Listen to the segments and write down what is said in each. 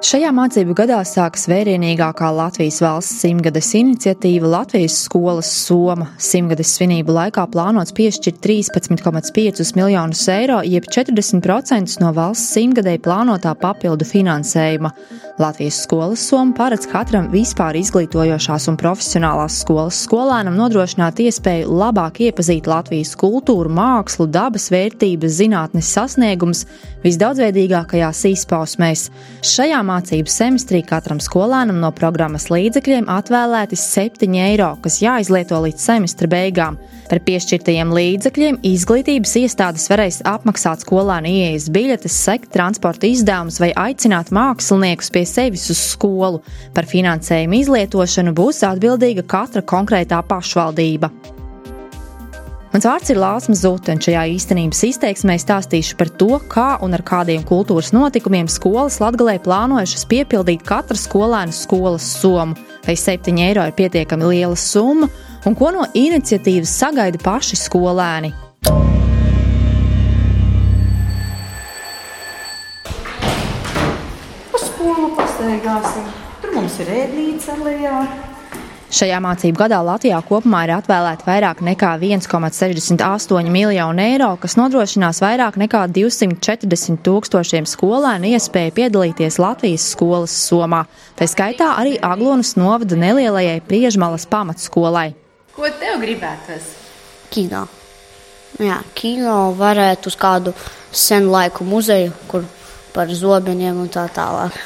Šajā mācību gadā sākas vērienīgākā Latvijas valsts simtgades iniciatīva Latvijas skolas Soma. Simtgades svinību laikā plānots piešķirt 13,5 miljonus eiro, jeb 40% no valsts simtgadēji plānotā papildu finansējuma. Latvijas skolas Soma paredz katram vispār izglītojošās un profesionālās skolas skolēnam nodrošināt iespēju labāk iepazīt Latvijas kultūru, mākslu, dabas vērtības, zinātnes sasniegumus visdaudzveidīgākajās izpausmēs. Šajā mācību semestrī katram skolēnam no programmas līdzekļiem atvēlēti 7 eiro, kas jāizlieto līdz semestra beigām. Par piešķirtajiem līdzekļiem izglītības iestādes varēs apmaksāt skolēnu ieejas biļetes, sekt transporta izdevumus vai aicināt māksliniekus pie sevis uz skolu. Par finansējumu izlietošanu būs atbildīga katra konkrētā pašvaldība. Mans vārds ir Lāsmas Zute, un šajā īstenības izteiksmē stāstīšu par to, kā un ar kādiem kultūras notikumiem skolas Latvijā plānojušas piepildīt katra skolēna skolas somu. Vai 7 eiro ir pietiekami liela summa, un ko no iniciatīvas sagaida paši skolēni? Uz skolu pastaigāsim. Tur mums ir ēdnīca lejā. Šajā mācību gadā Latvijā kopumā ir atvēlēti vairāk nekā 1,68 miljonu eiro, kas nodrošinās vairāk nekā 240 tūkstošiem skolēnu iespēju piedalīties Latvijas skolas somā. Tā skaitā arī Aglonas novada nelielajai Priežmalas pamatskolai. Ko tev gribētos? Kino. Jā, kino varētu uz kādu senu laiku muzeju, kur par zobeniem un tā tālāk.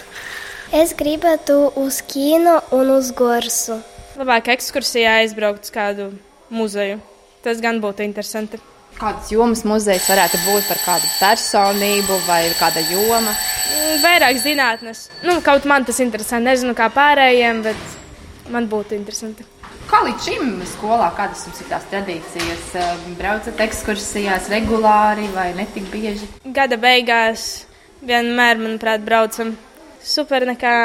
Es gribētu uz kino un uz gorsu. Labāk ekskursijā aizbraukt uz kādu muzeju. Tas gan būtu interesanti. Kādas jomas muzejs varētu būt par kādu personību vai kāda joma? Mm, Vairāk zinātnes. Nu, kaut man tas interesanti. Nezinu, kā pārējiem, bet man būtu interesanti. Kā līdz šim skolā, kādas jums ir tās tradīcijas? Braucat ekskursijās regulāri vai netik bieži? Gada beigās vienmēr, manuprāt, braucam super nekā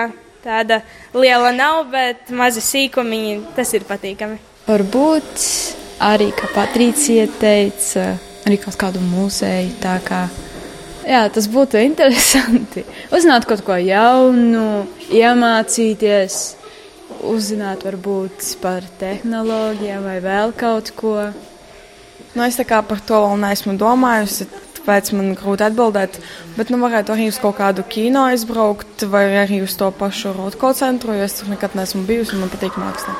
tāda liela nav, bet mazi sīkumiņi, tas ir patīkami. Varbūt arī, kā Patricija teica, arī kaut kādu muzeju. Tā kā jā, tas būtu interesanti. Uzzināt kaut ko jaunu, iemācīties, uzzināt varbūt par tehnoloģijām vai vēl kaut ko. Nu, es tā kā par to vēl neesmu domājusi, tāpēc man grūti atbildēt. Bet nu, varētu arī uz kaut kādu kino aizbraukt, vai arī uz to pašu Rotko centru, jo es tur nekad neesmu bijusi un man patīk māksla.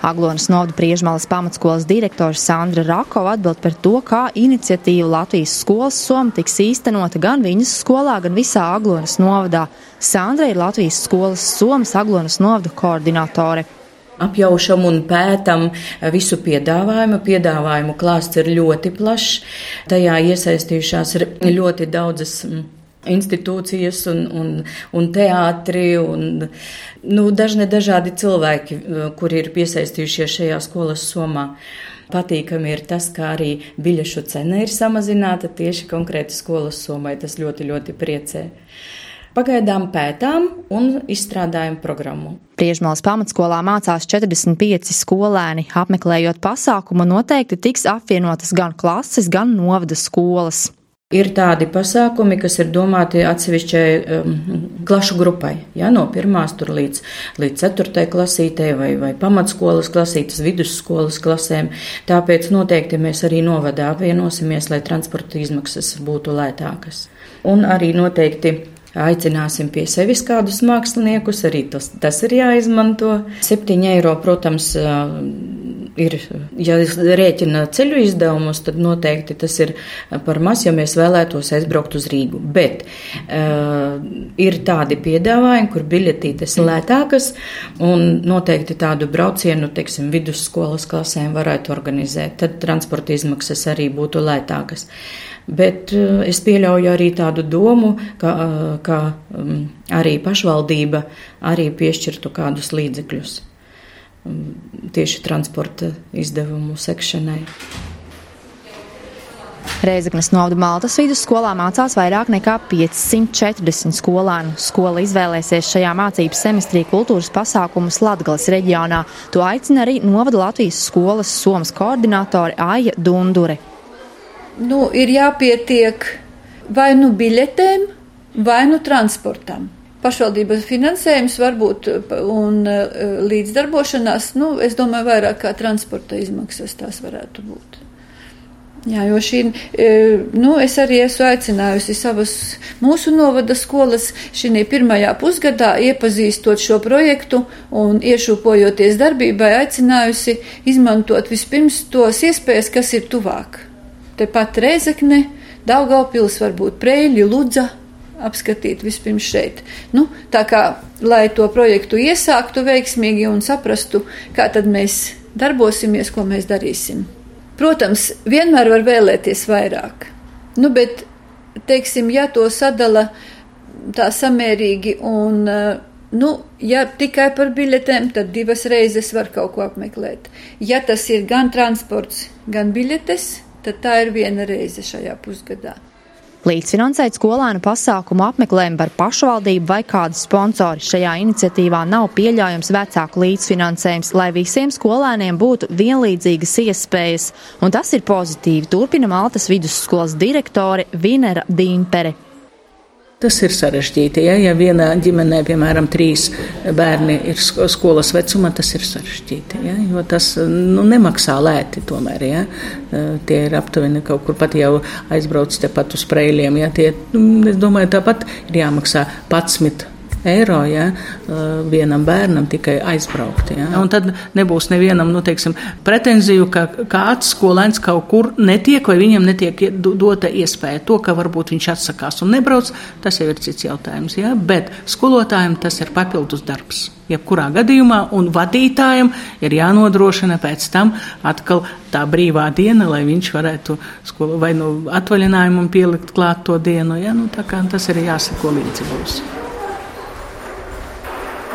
Aglonas novada Priežmalas pamatskolas direktors Sandra Rakova atbild par to, kā iniciatīva Latvijas skolas soma tiks īstenota gan viņas skolā, gan visā Aglonas novadā. Sandra ir Latvijas skolas somas Aglonas novada koordinatore apjaušam un pētam visu piedāvājumu. Piedāvājumu klāsts ir ļoti plašs. Tajā iesaistījušās ir ļoti daudzas institūcijas un, un, un teātri un nu, dažne dažādi cilvēki, kuri ir piesaistījušies šajā skolas somā. Patīkami ir tas, ka arī biļešu cena ir samazināta tieši konkrēti skolas somai. Tas ļoti, ļoti priecē. Pagaidām pētām un izstrādājam programmu. Priežmalas pamatskolā mācās 45 skolēni. Apmeklējot pasākumu, noteikti tiks apvienotas gan klases, gan novada skolas. Ir tādi pasākumi, kas ir domāti atsevišķai um, klašu grupai, ja, no pirmās līdz, līdz ceturtai klasītei vai, vai pamatskolas klasītes, vidusskolas klasēm. Tāpēc noteikti mēs arī novadā apvienosimies, lai transporta izmaksas būtu lētākas. Un arī noteikti Aicināsim pie sevis kādus māksliniekus, arī tas, tas ir jāizmanto. 7 eiro, protams, ir, ja rēķina ceļu izdevumus, tad noteikti tas ir par maz, ja mēs vēlētos aizbraukt uz Rīgu. Bet uh, ir tādi piedāvājumi, kur biļetītes lētākas, un noteikti tādu braucienu, teiksim, vidusskolas klasēm varētu organizēt. Tad transporta izmaksas arī būtu lētākas. Bet uh, es pieļauju arī tādu domu, ka, uh, ka um, arī pašvaldība arī piešķirtu kādus līdzekļus tieši transporta izdevumu sekšanai. Reizeknas novada Maltas vidusskolā mācās vairāk nekā 540 skolēnu. Skola izvēlēsies šajā mācības semestrī kultūras pasākumus Latgales reģionā. To aicina arī novada Latvijas skolas Somas koordinātori Aija Dundure. Nu, ir jāpietiek vai nu biļetēm, vai nu transportam. Pašvaldības finansējums varbūt un līdzdarbošanās, nu, es domāju, vairāk kā transporta izmaksas tās varētu būt. Jā, jo šī, e, nu, es arī esmu aicinājusi savas mūsu novada skolas šī pirmajā pusgadā iepazīstot šo projektu un iešūpojoties darbībai, aicinājusi izmantot vispirms tos iespējas, kas ir tuvāk. Tepat Reizekne, Daugaupils, varbūt Preļi, Ludza, apskatīt vispirms šeit. Nu, tā kā, lai to projektu iesāktu veiksmīgi un saprastu, kā tad mēs darbosimies, ko mēs darīsim. Protams, vienmēr var vēlēties vairāk, nu, bet, teiksim, ja to sadala tā samērīgi un, nu, ja tikai par biļetēm, tad divas reizes var kaut ko apmeklēt. Ja tas ir gan transports, gan biļetes, tad tā ir viena reize šajā pusgadā. Līdzfinansēt skolēnu pasākumu apmeklējumu var pašvaldība vai kādi sponsori. Šajā iniciatīvā nav pieļaujams vecāku līdzfinansējums, lai visiem skolēniem būtu vienlīdzīgas iespējas, un tas ir pozitīvi, turpina Maltas vidusskolas direktore Vinera Dīmpere. Tas ir sarežģīti. Ja, ja vienā ģimenē, piemēram, trīs bērni ir skolas vecumā, tas ir sarežģīti. Ja, jo tas nu, nemaksā lēti. Tomēr, ja. Tie ir aptuveni kaut kur pat jau aizbrauc tepat uz preiliem. Ja, tie, nu, es domāju, tāpat ir jāmaksā 11 eiro ja, vienam bērnam tikai aizbraukt. Ja. Un tad nebūs nevienam nu, teiksim, pretenziju, ka kāds skolēns kaut kur netiek vai viņam netiek dota iespēja. To, ka varbūt viņš atsakās un nebrauc, tas jau ir cits jautājums. Ja. Bet skolotājiem tas ir papildus darbs. Jebkurā gadījumā, un vadītājam ir jānodrošina pēc tam atkal tā brīvā diena, lai viņš varētu skolu, vai nu atvaļinājumu pielikt klāt to dienu. Ja? Nu, tas ir jāsako līdzi būs.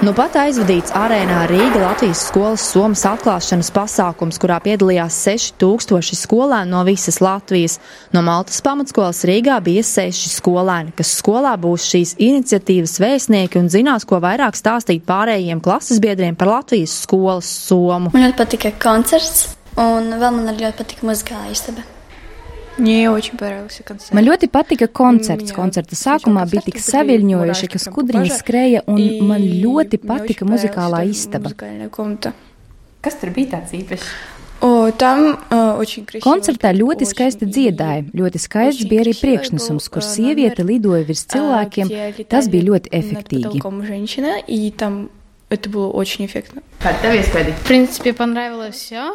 Nu pat aizvadīts arēnā Rīga Latvijas skolas somas atklāšanas pasākums, kurā piedalījās 6000 skolēni no visas Latvijas. No Maltas pamatskolas Rīgā bija 6 skolēni, kas skolā būs šīs iniciatīvas vēstnieki un zinās, ko vairāk stāstīt pārējiem klases biedriem par Latvijas skolas somu. Man ļoti patika koncerts, un vēl man ļoti patika muzikāla istaba. Man ļoti patika koncerts. Koncerta sākumā bija tik saviļņojoši, ka skudriņi skrēja, un man ļoti patika muzikālā istaba. Kas tur bija tāds īpašs? O, tam, Koncertā ļoti skaisti dziedāja. Ļoti skaists bija arī priekšnesums, kur sieviete lidoja virs cilvēkiem. Tas bija ļoti efektīgi. Это было очень эффектно. Kāda tev iespēja? В принципе, понравилось все.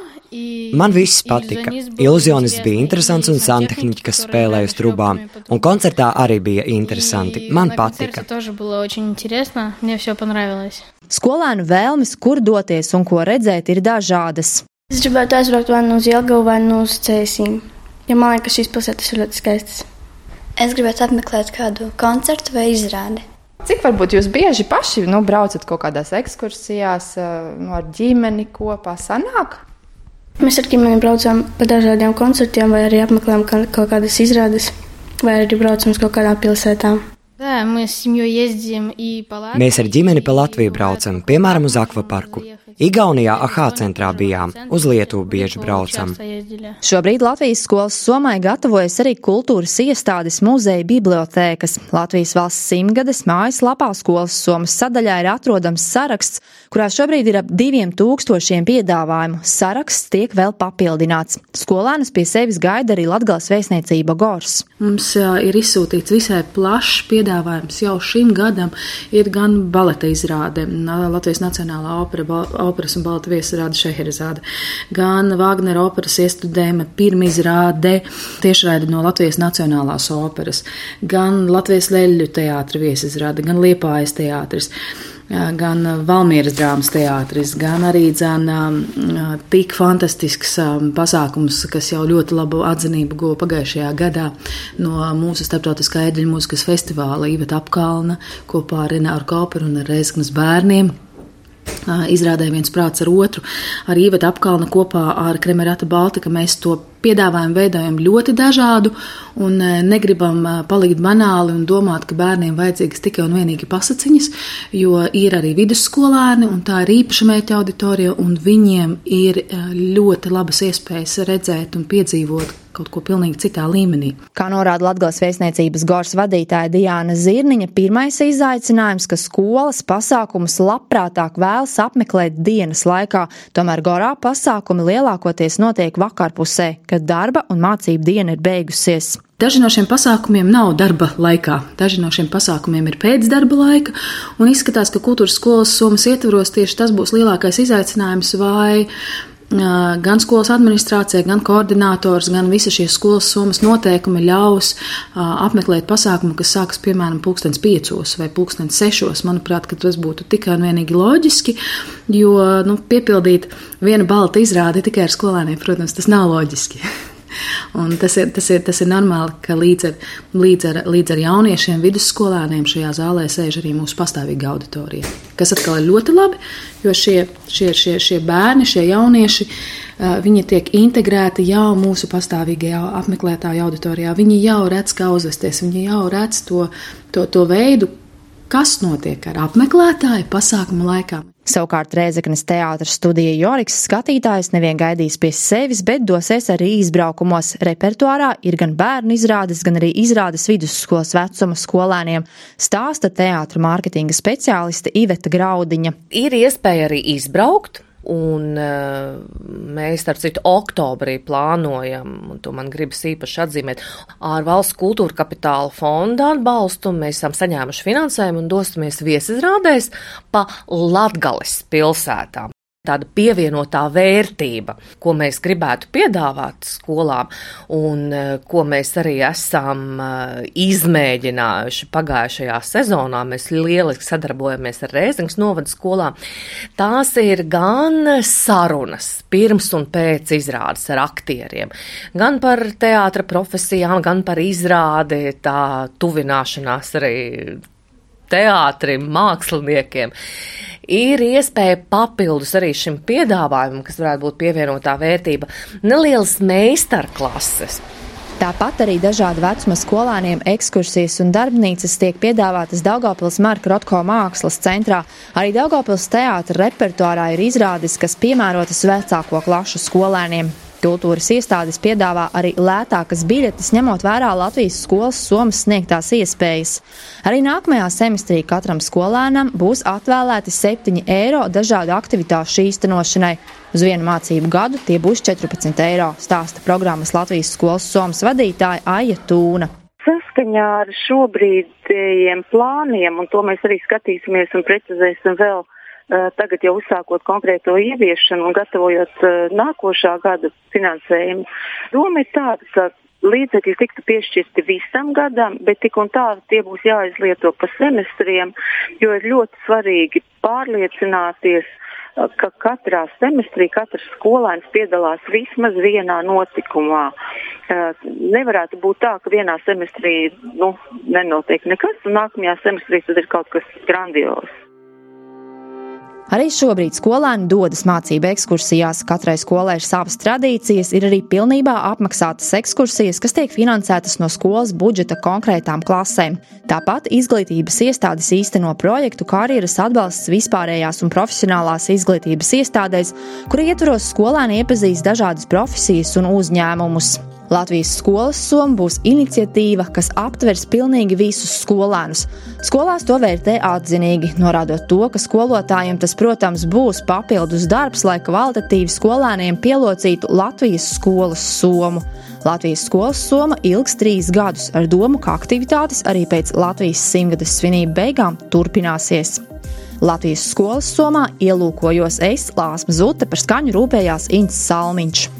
Man viss patika. Iluzionis bija interesants un santehniķi, kas spēlēja uz trubām. Un koncertā arī bija interesanti. Man patika. Skolēnu vēlmes, kur doties un ko redzēt, ir dažādas. Es gribētu aizbraukt vai nu uz Jelgavu, vai nu uz Cēsīm. Ja man liekas, šīs pilsētas ir ļoti skaistas. Es gribētu apmeklēt kādu koncertu vai izrādi. Cik varbūt jūs bieži paši nu, braucat kaut kādās ekskursijās nu, ar ģimeni kopā sanāk? Mēs ar ģimeni braucam pa dažādiem koncertiem, vai arī apmeklējam kaut kādas izrādes, vai arī braucam uz kaut kādām pilsētām. Mēs ar ģimeni pa Latviju braucam, piemēram, uz akvaparku. Igaunijā AHA centrā bijām, uz Lietuvu bieži braucam. Šobrīd Latvijas skolas somai gatavojas arī kultūras iestādes muzeja bibliotēkas. Latvijas valsts simtgades mājaslapā skolas somas sadaļā ir atrodams saraksts, kurā šobrīd ir ap diviem tūkstošiem piedāvājumu. Saraksts tiek vēl papildināts. Skolēnus pie sevis gaida arī Latgales vēstniecība Gors. Mums ir izsūtīts visai plašs piedāvājums jau šim gadam. Ir gan baleta izrāde, Latvijas Nacionālā opera, operas un balta viesrāde Šeherizāde, gan Vāgnera operas iestudējuma pirmizrāde tiešraidi no Latvijas Nacionālās operas, gan Latvijas Leļu teātra viesizrāde, gan Liepājas teātris gan Valmieras drāmas teātris, gan arī dzēna tik fantastisks pasākums, kas jau ļoti labu atzinību guva pagājušajā gadā no mūsu starptautiskā ēdeļu mūzikas festivāla Iveta Apkalna kopā ar Renāru Kauperu un Reizeknas bērniem izrādē viens prāts ar otru. Ar Īvetu apkalnu kopā ar Kremerata Baltika mēs to piedāvājumu veidojam ļoti dažādu un negribam palikt banāli un domāt, ka bērniem vajadzīgas tikai un vienīgi pasaciņas, jo ir arī vidusskolēni un tā ir īpaša mērķa auditorija un viņiem ir ļoti labas iespējas redzēt un piedzīvot kaut ko pilnīgi citā līmenī. Kā norāda Latvijas vēstniecības gors vadītāja Diana Zirniņa, pirmais izaicinājums, ka skolas pasākumus labprātāk vēlas apmeklēt dienas laikā, tomēr gorā pasākumi lielākoties notiek vakarpusē, kad darba un mācību diena ir beigusies. Daži no šiem pasākumiem nav darba laikā, daži no šiem pasākumiem ir pēc darba laika, un izskatās, ka kultūras skolas somas ietvaros tieši tas būs lielākais izaicinājums, vai gan skolas administrācija, gan koordinators, gan visa šīs skolas summas noteikumi ļaus apmeklēt pasākumu, kas sākas piemēram pulkstens piecos vai pulkstens sešos. Manuprāt, tas būtu tikai un vienīgi loģiski, jo nu, piepildīt vienu baltu izrādi tikai ar skolēniem, protams, tas nav loģiski. Un tas, ir, tas, ir, tas ir normāli, ka līdz ar, līdz, ar, līdz ar jauniešiem, vidusskolēniem šajā zālē sēž arī mūsu pastāvīga auditorija. Kas atkal ir ļoti labi, jo šie, šie, šie, šie bērni, šie jaunieši, viņi tiek integrēti jau mūsu pastāvīgajā apmeklētāju auditorijā. Viņi jau redz, kā uzvesties, viņi jau redz to, to, to veidu, kas notiek ar apmeklētāju pasākumu laikā. Savukārt Rēzeknes teātras studija Joriks skatītājs nevien gaidīs pie sevis, bet dosies arī izbraukumos. Repertuārā ir gan bērnu izrādes, gan arī izrādes vidusskolas vecuma skolēniem, stāsta teātra mārketinga speciāliste Iveta Graudiņa. Ir iespēja arī izbraukt, Un uh, mēs, starp citu, oktobrī plānojam, un to man gribas īpaši atzīmēt, ar valsts kultūra kapitāla fonda atbalstu. Mēs esam saņēmuši finansējumu un dosimies viesizrādēs pa Latgales pilsētām tāda pievienotā vērtība, ko mēs gribētu piedāvāt skolām un eh, ko mēs arī esam eh, izmēģinājuši pagājušajā sezonā. Mēs lieliski sadarbojamies ar Rēzings novada skolām. Tās ir gan sarunas pirms un pēc izrādes ar aktieriem, gan par teātra profesijām, gan par izrādi, tā tuvināšanās arī teātrim, māksliniekiem ir iespēja papildus arī šim piedāvājumam, kas varētu būt pievienotā vērtība, nelielas meistarklases. Tāpat arī dažādu vecuma skolāniem ekskursijas un darbnīcas tiek piedāvātas Daugopils Marka Rotko mākslas centrā. Arī Daugopils teātra repertuārā ir izrādes, kas piemērotas vecāko klašu skolēniem. Kultūras iestādes piedāvā arī lētākas biļetes, ņemot vērā Latvijas skolas somas sniegtās iespējas. Arī nākamajā semestrī katram skolēnam būs atvēlēti 7 eiro dažādu aktivitāšu īstenošanai. Uz vienu mācību gadu tie būs 14 eiro, stāsta programmas Latvijas skolas somas vadītāja Aija Tūna. Saskaņā ar šobrīdējiem plāniem, un to mēs arī skatīsimies un precizēsim vēl tagad jau uzsākot konkrēto ieviešanu un gatavojot eh, nākošā gada finansējumu. Doma ir tāda, ka līdzekļi tiktu piešķirti visam gadam, bet tik un tā tie būs jāizlieto pa semestriem, jo ir ļoti svarīgi pārliecināties, eh, ka katrā semestrī katrs skolēns piedalās vismaz vienā notikumā. Nevarētu būt tā, ka vienā semestrī nu, nenotiek nekas, un nākamajā semestrī tad ir kaut kas grandios. Arī šobrīd skolēni dodas mācību ekskursijās. Katrai skolai ir savas tradīcijas, ir arī pilnībā apmaksātas ekskursijas, kas tiek finansētas no skolas budžeta konkrētām klasēm. Tāpat izglītības iestādes īsteno projektu karjeras atbalsts vispārējās un profesionālās izglītības iestādēs, kur ietvaros skolēni iepazīst dažādas profesijas un uzņēmumus. Latvijas skolas soma būs iniciatīva, kas aptvers pilnīgi visus skolēnus. Skolās to vērtē atzinīgi, norādot to, ka skolotājiem tas, protams, būs papildus darbs, lai kvalitatīvi skolēniem pielocītu Latvijas skolas somu. Latvijas skolas soma ilgs trīs gadus, ar domu, ka aktivitātes arī pēc Latvijas simtgades svinību beigām turpināsies. Latvijas skolas somā ielūkojos es, Lāsma Zute, par skaņu rūpējās Ints Salmiņš